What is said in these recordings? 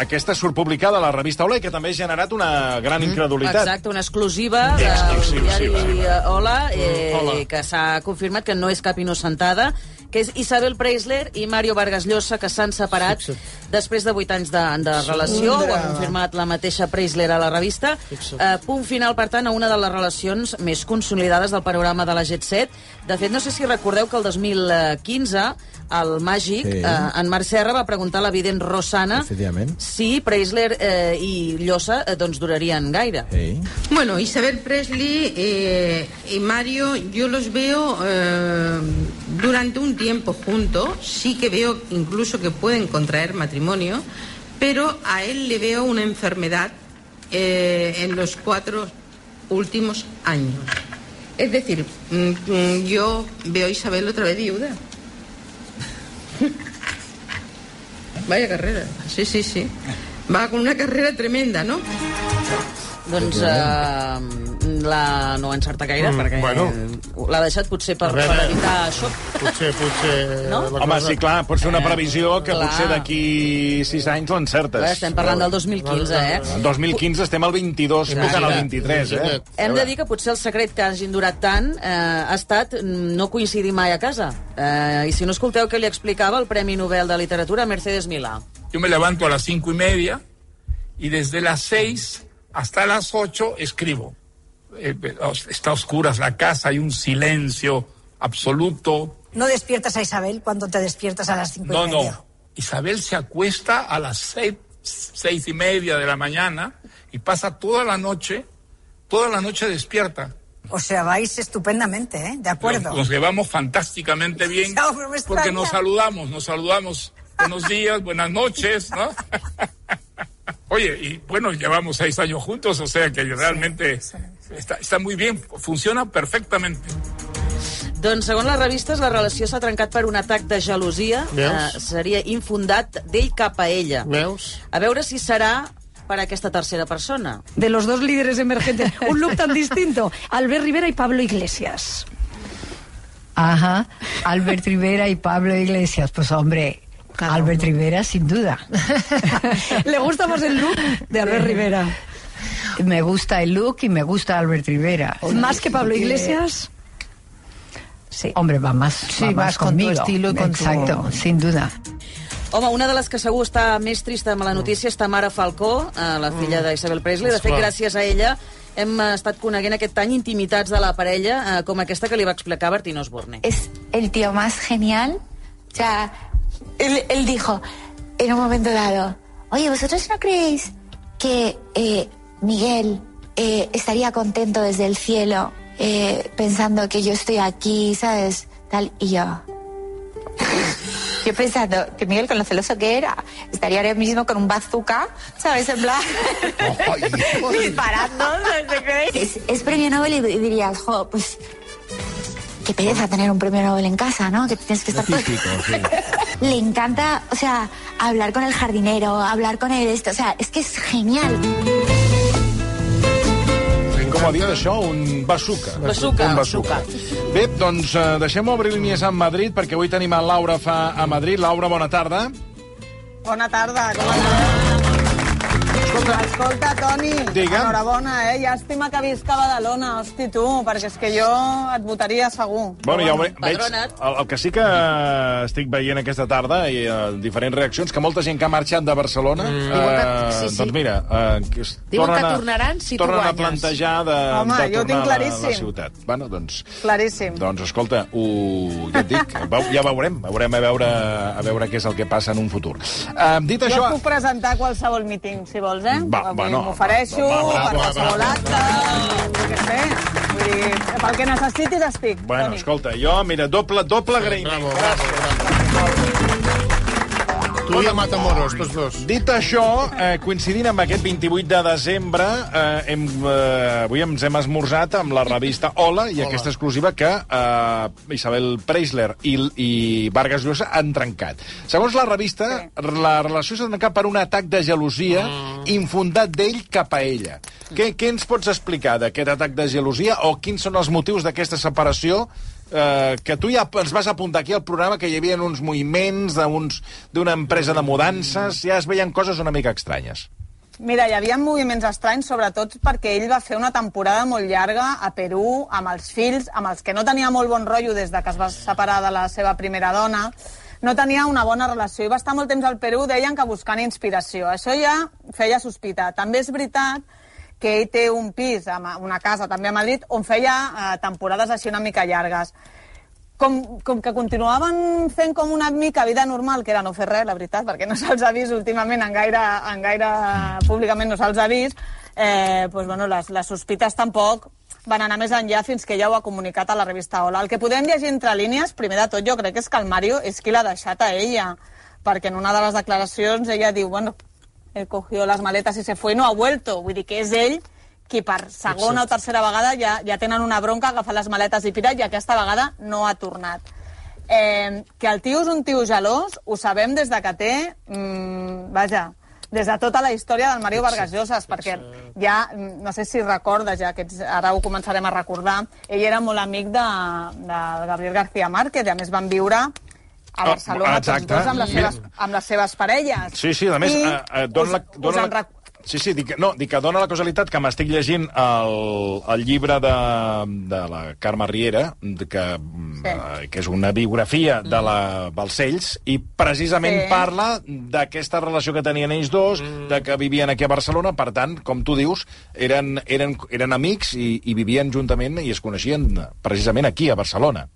Aquesta surt publicada a la revista Hola i que també ha generat una gran incredulitat. Exacte, una exclusiva del sí, diari sí. eh, Hola, eh, Hola. que s'ha confirmat que no és cap innocentada, que és Isabel Preisler i Mario Vargas Llosa, que s'han separat després de 8 anys de, de relació. Ho ha confirmat la mateixa Preisler a la revista. Eh, punt final, per tant, a una de les relacions més consolidades del panorama de la Jet Set. De fet, no sé si recordeu que el 2015 el Màgic, Sí. eh, en Marc Serra va preguntar a l'evident Rosana si Preisler eh, i Llosa eh, doncs durarien gaire. Sí. Bueno, Isabel Presley eh, y Mario, yo los veo eh, durante un tiempo juntos. Sí que veo incluso que pueden contraer matrimonio, pero a él le veo una enfermedad eh, en los cuatro últimos años. Es decir, mm, mm, yo veo a Isabel otra vez viuda. Vaya carrera, sí, sí, sí. Va con una carrera tremenda, ¿no? Doncs eh, la no encerta gaire, Mm, perquè bueno. l'ha deixat potser per, veure. per evitar això. Potser, potser... No? la Home, cosa- sí, clar, pot ser una previsió que Clar. potser d'aquí 6 anys l'encertes. Estem parlant del 2015, eh? En 2015 estem al 22, tocant al 23, eh? Hem de dir que potser el secret que hagin durat tant eh, ha estat no coincidir mai a casa. Eh, I si no escolteu què li explicava el Premi Nobel de Literatura Mercedes Milà. Yo me levanto a las cinco y media y desde las seis hasta las ocho escribo. Eh, eh, está a oscuras la casa, hay un silencio absoluto. No despiertas a Isabel cuando te despiertas a las cinco No, y media. no. Isabel se acuesta a las seis, seis y media de la mañana y pasa toda la noche, toda la noche despierta. O sea, vais estupendamente, ¿eh? De acuerdo. Nos, nos llevamos fantásticamente bien No, porque nos saludamos, nos saludamos. Buenos días, buenas noches, ¿no? Oye, y bueno, llevamos seis años juntos, o sea que realmente Está, está muy bien, funciona perfectamente. Doncs, segons les revistes, la relació s'ha trencat per un atac de gelosia. Veus? Eh, seria infundat d'ell cap a ella. Veus? A veure si serà per aquesta tercera persona. de los dos líderes emergentes. Un look tan distinto. Albert Rivera y Pablo Iglesias. Ajá, Albert Rivera y Pablo Iglesias. Pues hombre, Albert Rivera sin duda. ¿Le gusta más el look de Albert Rivera? Me gusta el look y me gusta Albert Rivera. ¿Más que Pablo Iglesias? Sí. Hombre, va más, Sí, va más vas con tu conmigo. estilo y con tu- Exacto, sin duda. Home, una de les que segur està més trista amb la notícia és Tamara Falcó, eh, la filla d'Isabel Presley. De fet, gràcies a ella hem estat coneguent aquest any intimitats de la parella, eh, com aquesta que li va explicar Bertín Osborne. es el tío más genial. O sea, él, él dijo en un momento dado, oye, ¿vosotros no creéis que eh, Miguel eh, estaría contento desde el cielo eh, pensando que yo estoy aquí, ¿sabes? Tal, y yo... Yo pensando que Miguel, con lo celoso que era, estaría ahora mismo con un bazooka, ¿sabes? En plan, disparando. Es, es premio Nobel y dirías, jo, pues qué pereza tener un premio Nobel en casa, ¿no? Que tienes que estar. Típico, sí. Le encanta, o sea, hablar con el jardinero, hablar con el esto, o sea, es que es genial. Com ha dit això? Un bazooka. Bazooka, Un bazooka. Bé, doncs eh, deixem obrir línies a Madrid, perquè avui tenim a Laura fa a Madrid. Laura, bona tarda. Bona tarda, com estàs? Escolta, Escolta Toni, Digue'm. enhorabona, eh? Llàstima que visc a Badalona, hosti, tu, perquè és que jo et votaria segur. Bueno, ja ho ve- veig. Padrona't. El, el que sí que estic veient aquesta tarda i uh, diferents reaccions, que molta gent que ha marxat de Barcelona, mm. Diuen que- sí, sí. doncs mira, uh, que es Diuen tornen que a- tornaran si tu tornen a guanyes. plantejar de, Home, de jo ho tornar a la, claríssim. la ciutat. Bueno, doncs, Claríssim. doncs escolta, ho, ja et dic, veu- ja veurem, veurem a veure, a veure què és el que passa en un futur. Uh, dit Jo això... puc presentar a qualsevol míting, si vols, eh? Va, M'ofereixo va, va, va, per qualsevol acte, jo què sé. Vull dir, pel que necessitis estic, Bueno, escolta, jo, mira, doble, doble agraïment. Bravo, bravo, bravo. Tu i a Matamoros, tots dos. Dit això, eh, coincidint amb aquest 28 de desembre, eh, hem, eh, avui ens hem esmorzat amb la revista Hola i Hola. aquesta exclusiva que eh, Isabel Preisler i, i Vargas Llosa han trencat. Segons la revista, la relació s'ha trencat per un atac de gelosia infundat d'ell cap a ella. Què, què ens pots explicar d'aquest atac de gelosia o quins són els motius d'aquesta separació eh, que tu ja ens vas apuntar aquí al programa que hi havia uns moviments d'una empresa de mudances, ja es veien coses una mica estranyes. Mira, hi havia moviments estranys, sobretot perquè ell va fer una temporada molt llarga a Perú, amb els fills, amb els que no tenia molt bon rotllo des de que es va separar de la seva primera dona, no tenia una bona relació i va estar molt temps al Perú, deien que buscant inspiració. Això ja feia sospitar. També és veritat que ell té un pis, una casa també a Madrid, on feia eh, temporades així una mica llargues. Com, com que continuaven fent com una mica vida normal, que era no fer res, la veritat, perquè no se'ls ha vist últimament en gaire, en gaire públicament no se'ls ha vist, eh, pues, bueno, les, les sospites tampoc van anar més enllà fins que ja ho ha comunicat a la revista Hola. El que podem llegir entre línies, primer de tot, jo crec que és que el Mario és qui l'ha deixat a ella, perquè en una de les declaracions ella diu, bueno, él cogió las maletas y se fue y no ha vuelto. Vull dir que és ell qui per segona o tercera vegada ja, ja tenen una bronca, agafar les maletes i pirar, i aquesta vegada no ha tornat. Eh, que el tio és un tio gelós, ho sabem des de que té, mm, vaja, des de tota la història del Mario Vargas Llosas, perquè ja, mm, no sé si recordes ja, que ets, ara ho començarem a recordar, ell era molt amic de, de Gabriel García Márquez, i a més van viure a Oh, Barcelona tots exacte. dos amb les, seves, amb les seves parelles. Sí, sí, a més, I eh, eh, dona la... us, us Dona en la... rec- Sí, sí, dic, que- no, dic que dona la causalitat que m'estic llegint el, el llibre de, de la Carme Riera, de que, sí. eh, que és una biografia de la Balcells, i precisament Sí. sí. parla d'aquesta relació que tenien ells dos, mm. de que vivien aquí a Barcelona, per tant, com tu dius, eren, eren, eren amics i, i vivien juntament i es coneixien precisament aquí, a Barcelona.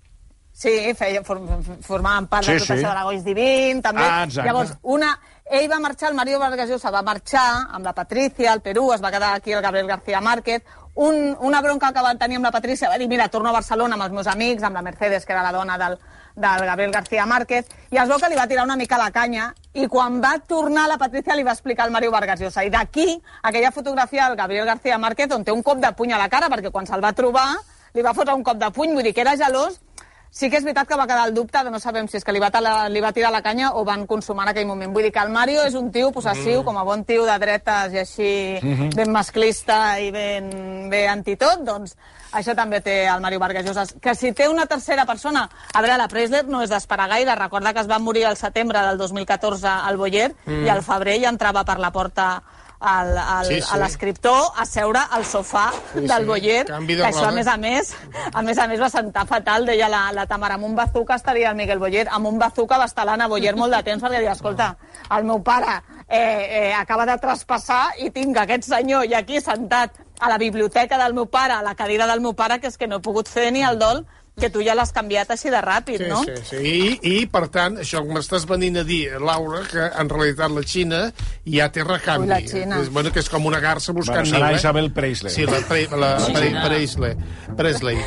Sí, feia, form, formaven part Sí, de tot sí. això de l'Agois Divin, també. Ah, exacte. Llavors, una, ell va marxar, el Mario Vargas Llosa va marxar amb la Patricia al Perú, es va quedar aquí el Gabriel García Márquez, un, una bronca que van tenir amb la Patricia, va dir, mira, torno a Barcelona amb els meus amics, amb la Mercedes, que era la dona del, del Gabriel García Márquez, i es veu que li va tirar una mica la canya, i quan va tornar la Patricia li va explicar al Mario Vargas Llosa. I d'aquí, aquella fotografia del Gabriel García Márquez, on té un cop de puny a la cara, perquè quan se'l va trobar, li va fotre un cop de puny, vull dir que era gelós, Sí que és veritat que va quedar el dubte de no sabem si és que li va, tala, li va tirar la canya o van consumar en aquell moment. Vull dir que el Mario és un tio possessiu, mm. com a bon tio de dretes i així Mhm. ben masclista i ben, bé antitot, doncs això també té el Mario Vargas Llosa. Que si té una tercera persona... A veure, la Preisler no és d'esperar gaire. Recorda que es va morir al setembre del 2014 al Boyer Mm. i al febrer ja entrava per la porta al, al, Sí, sí, a l'escriptor a seure al sofà Sí, del sí. Boyer, Canvi de que això, a més a més, a més a més va sentar fatal, deia la, la Tamara, amb un bazuca estaria el Miguel Boyer, amb un bazuca va estar l'Anna Boyer molt de temps perquè diu, escolta, el meu pare eh, eh, acaba de traspassar i tinc aquest senyor i aquí sentat a la biblioteca del meu pare, a la cadira del meu pare, que és que no he pogut fer ni el dol que tu ja l'has canviat així de ràpid, Sí, no? sí, sí. I, I, per tant, això que m'estàs venint a dir, Laura, que en realitat la Xina ja té recanvi. Ui, la Xina. És, bueno, que és com una garça buscant Bueno, serà niu, eh? Isabel Presley. Sí, la, pre, la Sí. pre, Presley. Presley.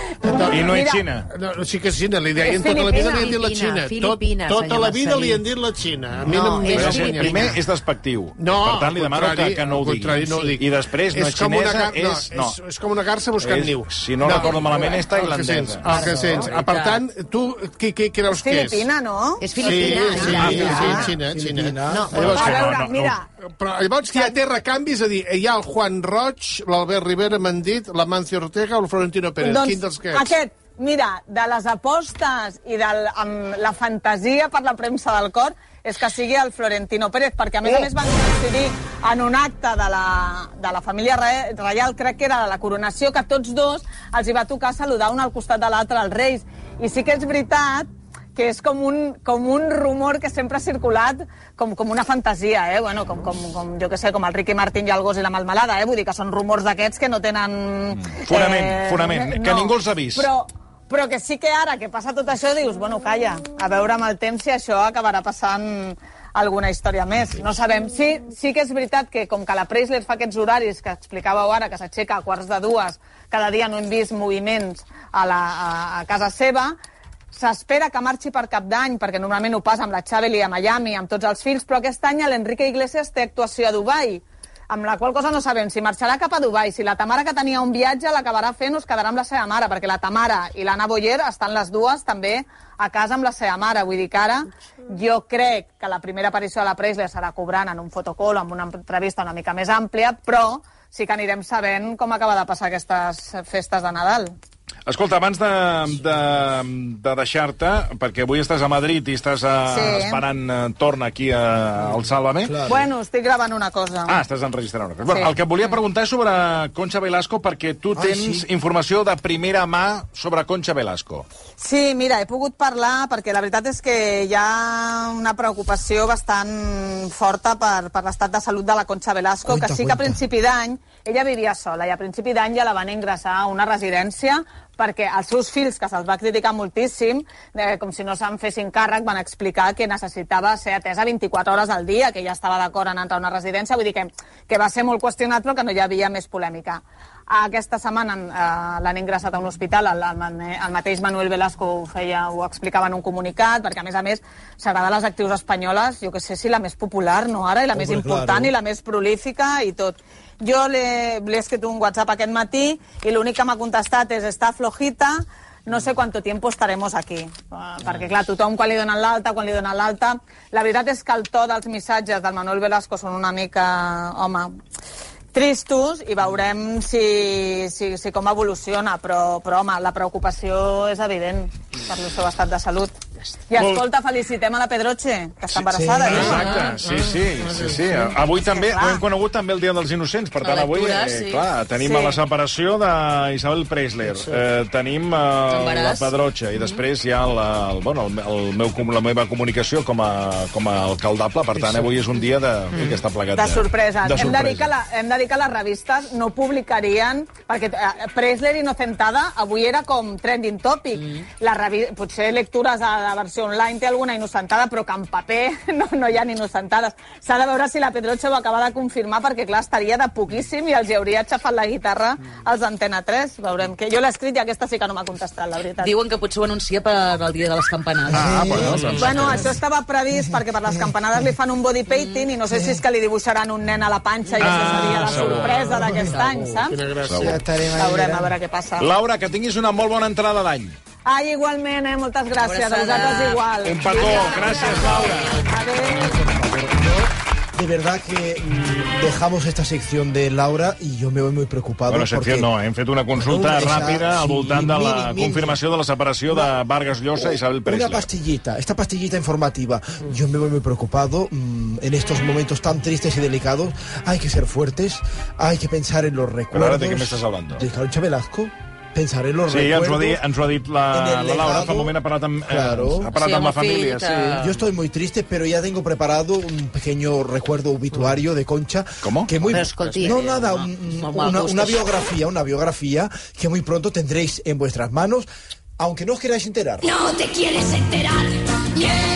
I no és Xina. No, no, sí que és Xina, li deien És tota la vida li han dit la Filipina, Xina. Tot, tota la vida li han dit la Xina. A mi No, no, em és no Filipina. Primer és despectiu. No, Per tant, li demano que- que no ho digui. contrari, no ho Sí. dic. I després, no és com una xinesa, no, és- no. És, és com una garça buscant És- niu. si no recordo malament, és tailandesa. El que sents. Ah, Per tant, tu, què, què creus És que és? filipina, no? És Sí, filipina. sí, sí, Ah, sí, ah. Xina, Xina. No, Llavors, a veure, no, no, mira. Però llavors que ja té recanvis, és a dir, hi ha el Juan Roig, l'Albert Rivera, m'han dit, l'Amancio Ortega o el Florentino Pérez. Doncs Quin dels que ets? aquest, mira, de les apostes i de la fantasia per la premsa del cor és que sigui el Florentino Pérez, perquè a més a més van coincidir en un acte de la, de la família re- reial, crec que era de la coronació, que tots dos els hi va tocar saludar un al costat de l'altre als reis. I sí que és veritat que és com un, com un rumor que sempre ha circulat com, com una fantasia, eh? Bueno, com, com, com, jo que sé, com el Ricky Martín i el gos i la malmelada, eh? Vull dir que són rumors d'aquests que no tenen... Mm. Fonament, fonament, que ningú els ha vist. Però, però que sí que ara que passa tot això dius, bueno, calla, a veure amb el temps si això acabarà passant alguna història més. No sabem. Sí, sí que és veritat que com que la Preisler fa aquests horaris que explicàveu ara, que s'aixeca a quarts de dues, cada dia no hem vist moviments a, la, a, a casa seva, s'espera que marxi per cap d'any, perquè normalment ho passa amb la Chabeli a Miami, amb tots els fills, però aquest any l'Enrique Iglesias té actuació a Dubai. Amb la qual cosa no sabem si marxarà cap a Dubai, si la Tamara que tenia un viatge l'acabarà fent o es quedarà amb la seva mare, perquè la Tamara i l'Anna Boyer estan les dues també a casa amb la seva mare. Vull dir que ara jo crec que la primera aparició de la Presley serà cobrant en un fotocall, amb una entrevista una mica més àmplia, però sí que anirem sabent com acaba de passar aquestes festes de Nadal. Escolta, abans de, de, de deixar-te, perquè avui estàs a Madrid i estàs a, Sí. esperant eh, torn aquí a, al Sálvame. Bueno, estic gravant una cosa. Ah, estàs enregistrant una cosa. Bueno, Sí. el que et volia preguntar és sobre Concha Velasco, perquè tu Ai, tens sí. informació de primera mà sobre Concha Velasco. Sí, mira, he pogut parlar perquè la veritat és que hi ha una preocupació bastant forta per, per l'estat de salut de la Concha Velasco, Cuenta, que sí que a principi d'any ella vivia sola i a principi d'any ja la van ingressar a una residència perquè els seus fills, que se'ls va criticar moltíssim, eh, com si no se'n fessin càrrec, van explicar que necessitava ser atesa 24 hores al dia, que ja estava d'acord en entrar a una residència, vull dir que, que va ser molt qüestionat però que no hi havia més polèmica. Aquesta setmana eh, l'han ingressat a un hospital, el, el, el mateix Manuel Velasco ho, feia, ho explicava en un comunicat, perquè a més a més s'agrada a les actrius espanyoles, jo que sé si la més popular, no ara, i la Hombre, més important claro. i la més prolífica i tot. Jo l'he escrit un WhatsApp aquest matí i l'únic que m'ha contestat és està flojita, no sé cuánto tiempo estaremos aquí. Uh, perquè, clar, tothom quan li donen l'alta, quan li donen l'alta... La veritat és que el to dels missatges del Manuel Velasco són una mica, home, tristos i veurem si, si, si com evoluciona, però, però home, la preocupació és evident per el seu estat de salut. I Molt- escolta, felicitem a la Pedroche, que està embarassada. eh? Exacte, sí, sí, sí, sí. Avui també, ho hem conegut també el Dia dels Innocents, per tant, avui, eh, sí. clar, tenim Sí. a la separació d'Isabel Preisler, eh, tenim eh, la. Pedrotxa, i després hi ha la, el, bueno, el, el meu, la meva comunicació com a, com a alcaldable, per tant, avui és un dia de, que està plegat de sorpresa. De Hem, de dir que la, hem de dir que les revistes no publicarien... Perquè eh, Presler Inocentada avui era com trending topic. Mm. La revi... Potser lectures a la versió online té alguna inocentada, però que en paper no, no hi ha ni inocentades. S'ha de veure si la Pedroche ho acaba de confirmar, perquè clar, estaria de poquíssim i els hi hauria aixafat la guitarra als Antena 3. Veurem que jo l'he escrit i aquesta sí que no m'ha contestat, la veritat. Diuen que potser ho anuncia per el dia de les campanades. Ah, bueno, doncs... Bueno, això estava previst perquè per les campanades li fan un body painting i no sé si és que li dibuixaran un nen a la panxa i això Ah, seria la segur. sorpresa d'aquest any, saps? Quina gràcia. Segur. Ja estarem ahí Veurem a veure què passa. Laura, que tinguis una molt bona entrada d'any. Ai, igualment, eh? Moltes gràcies. A vosaltres igual. Un petó. Gràcies, Laura. De verdad que mm, dejamos esta sección de Laura y yo me voy muy preocupado. Bueno, secció porque... no, hem fet una consulta esa- ràpida al sí, voltant de la mini, mini. confirmació de la separació de Vargas Llosa i Isabel Una Preisler. pastillita, esta pastillita informativa. Yo me voy muy preocupado. mm, En estos momentos tan tristes y delicados, hay que ser fuertes, hay que pensar en los recuerdos. ara de què m'estàs hablando? De Concha Velasco. Pensar en los Sí, ja ens ho ha recuerdos. dit, ens ho ha dit la, la Laura, fa un moment ha parlat amb, Claro. eh, ha parlat Sí, amb la família. Sí. Yo estoy muy triste, pero ya tengo preparado un pequeño recuerdo obituario de Concha. ¿Cómo? Que muy... Escolti, no, eh, nada, home, un- home, una, una biografía, una biografía que muy pronto tendréis en vuestras manos, aunque no os queráis enterar. No te quieres enterar. Yeah,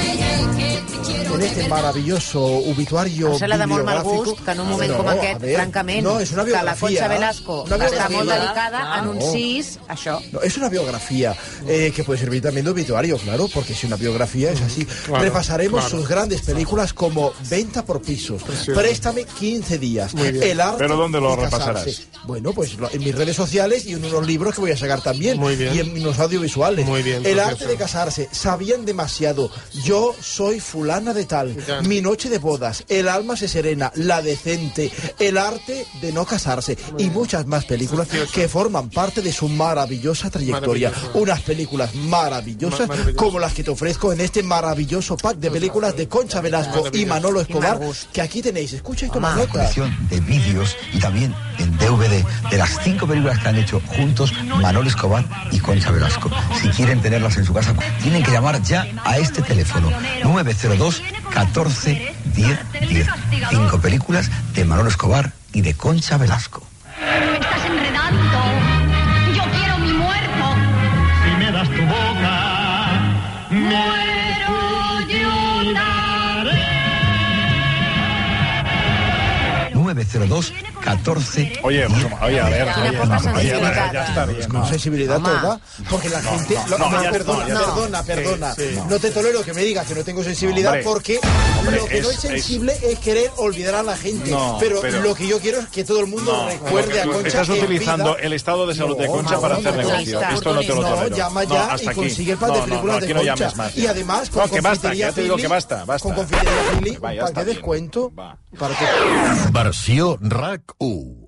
En este maravilloso obituario Això l'ha de molt mal gust que en un moment No, com aquest, ver, francament, no, és una que la. Concha Velasco Una està molt delicada, Claro. anunciïs això. No, es una biografía eh, que puede servir también de obituario, claro, porque si una biografía es así. Claro, Repasaremos claro. sus grandes películas como Venta por pisos, Préstame 15 días. El arte ¿Pero dónde lo repasarás? Bueno, pues en mis redes sociales y en unos libros que voy a sacar también. Muy bien. Y en los audiovisuales. Muy bien, El arte de casarse. Sabían demasiado. Yo soy fulana de tal. Mi noche de bodas. El alma se serena. La decente. El arte de no casarse. Y muchas más películas que forman parte de su maravillosa trayectoria. Unas películas maravillosas como las que te ofrezco en este maravilloso pack de películas de Concha Velasco y. Manolo Escobar. Que aquí tenéis. Escucha y toma nota. colección de vídeos y también en DVD de las cinco películas que han hecho juntos Manolo Escobar y Concha Velasco. Si quieren tenerlas en su casa, tienen que llamar ya a este teléfono 902 14 10 10. Cinco películas de Manolo Escobar y de Concha Velasco. Estás enredando. Yo quiero mi muerto. Si me das tu boca, Muero lloraré. 902 14 Oye, pues, oye, a ver, oye, vamos, oye, sensibilidad. ya está bien. Con ¿no? sensibilidad toda, porque la No, gente... no, lo- no, no, ya- perdona, no, ya- perdona, sí, perdona. sí. No te tolero que me digas que no tengo sensibilidad Hombre, porque hombre, lo que no es- es sensible es, querer olvidar a la gente. No, pero, pero- lo que yo quiero es que todo el mundo No, recuerde a Concha Estás utilizando vida. el estado de salud de No, Concha para hacer no, negocio. no, Esto no te lo no, tolero. llama No, ya y consigue el pan No, de no, películas no, de no Concha. Y además, con No, que basta, confitería ya te digo Philly- que basta, basta. Con confitería ya ¿para qué descuento? Versió RAC all.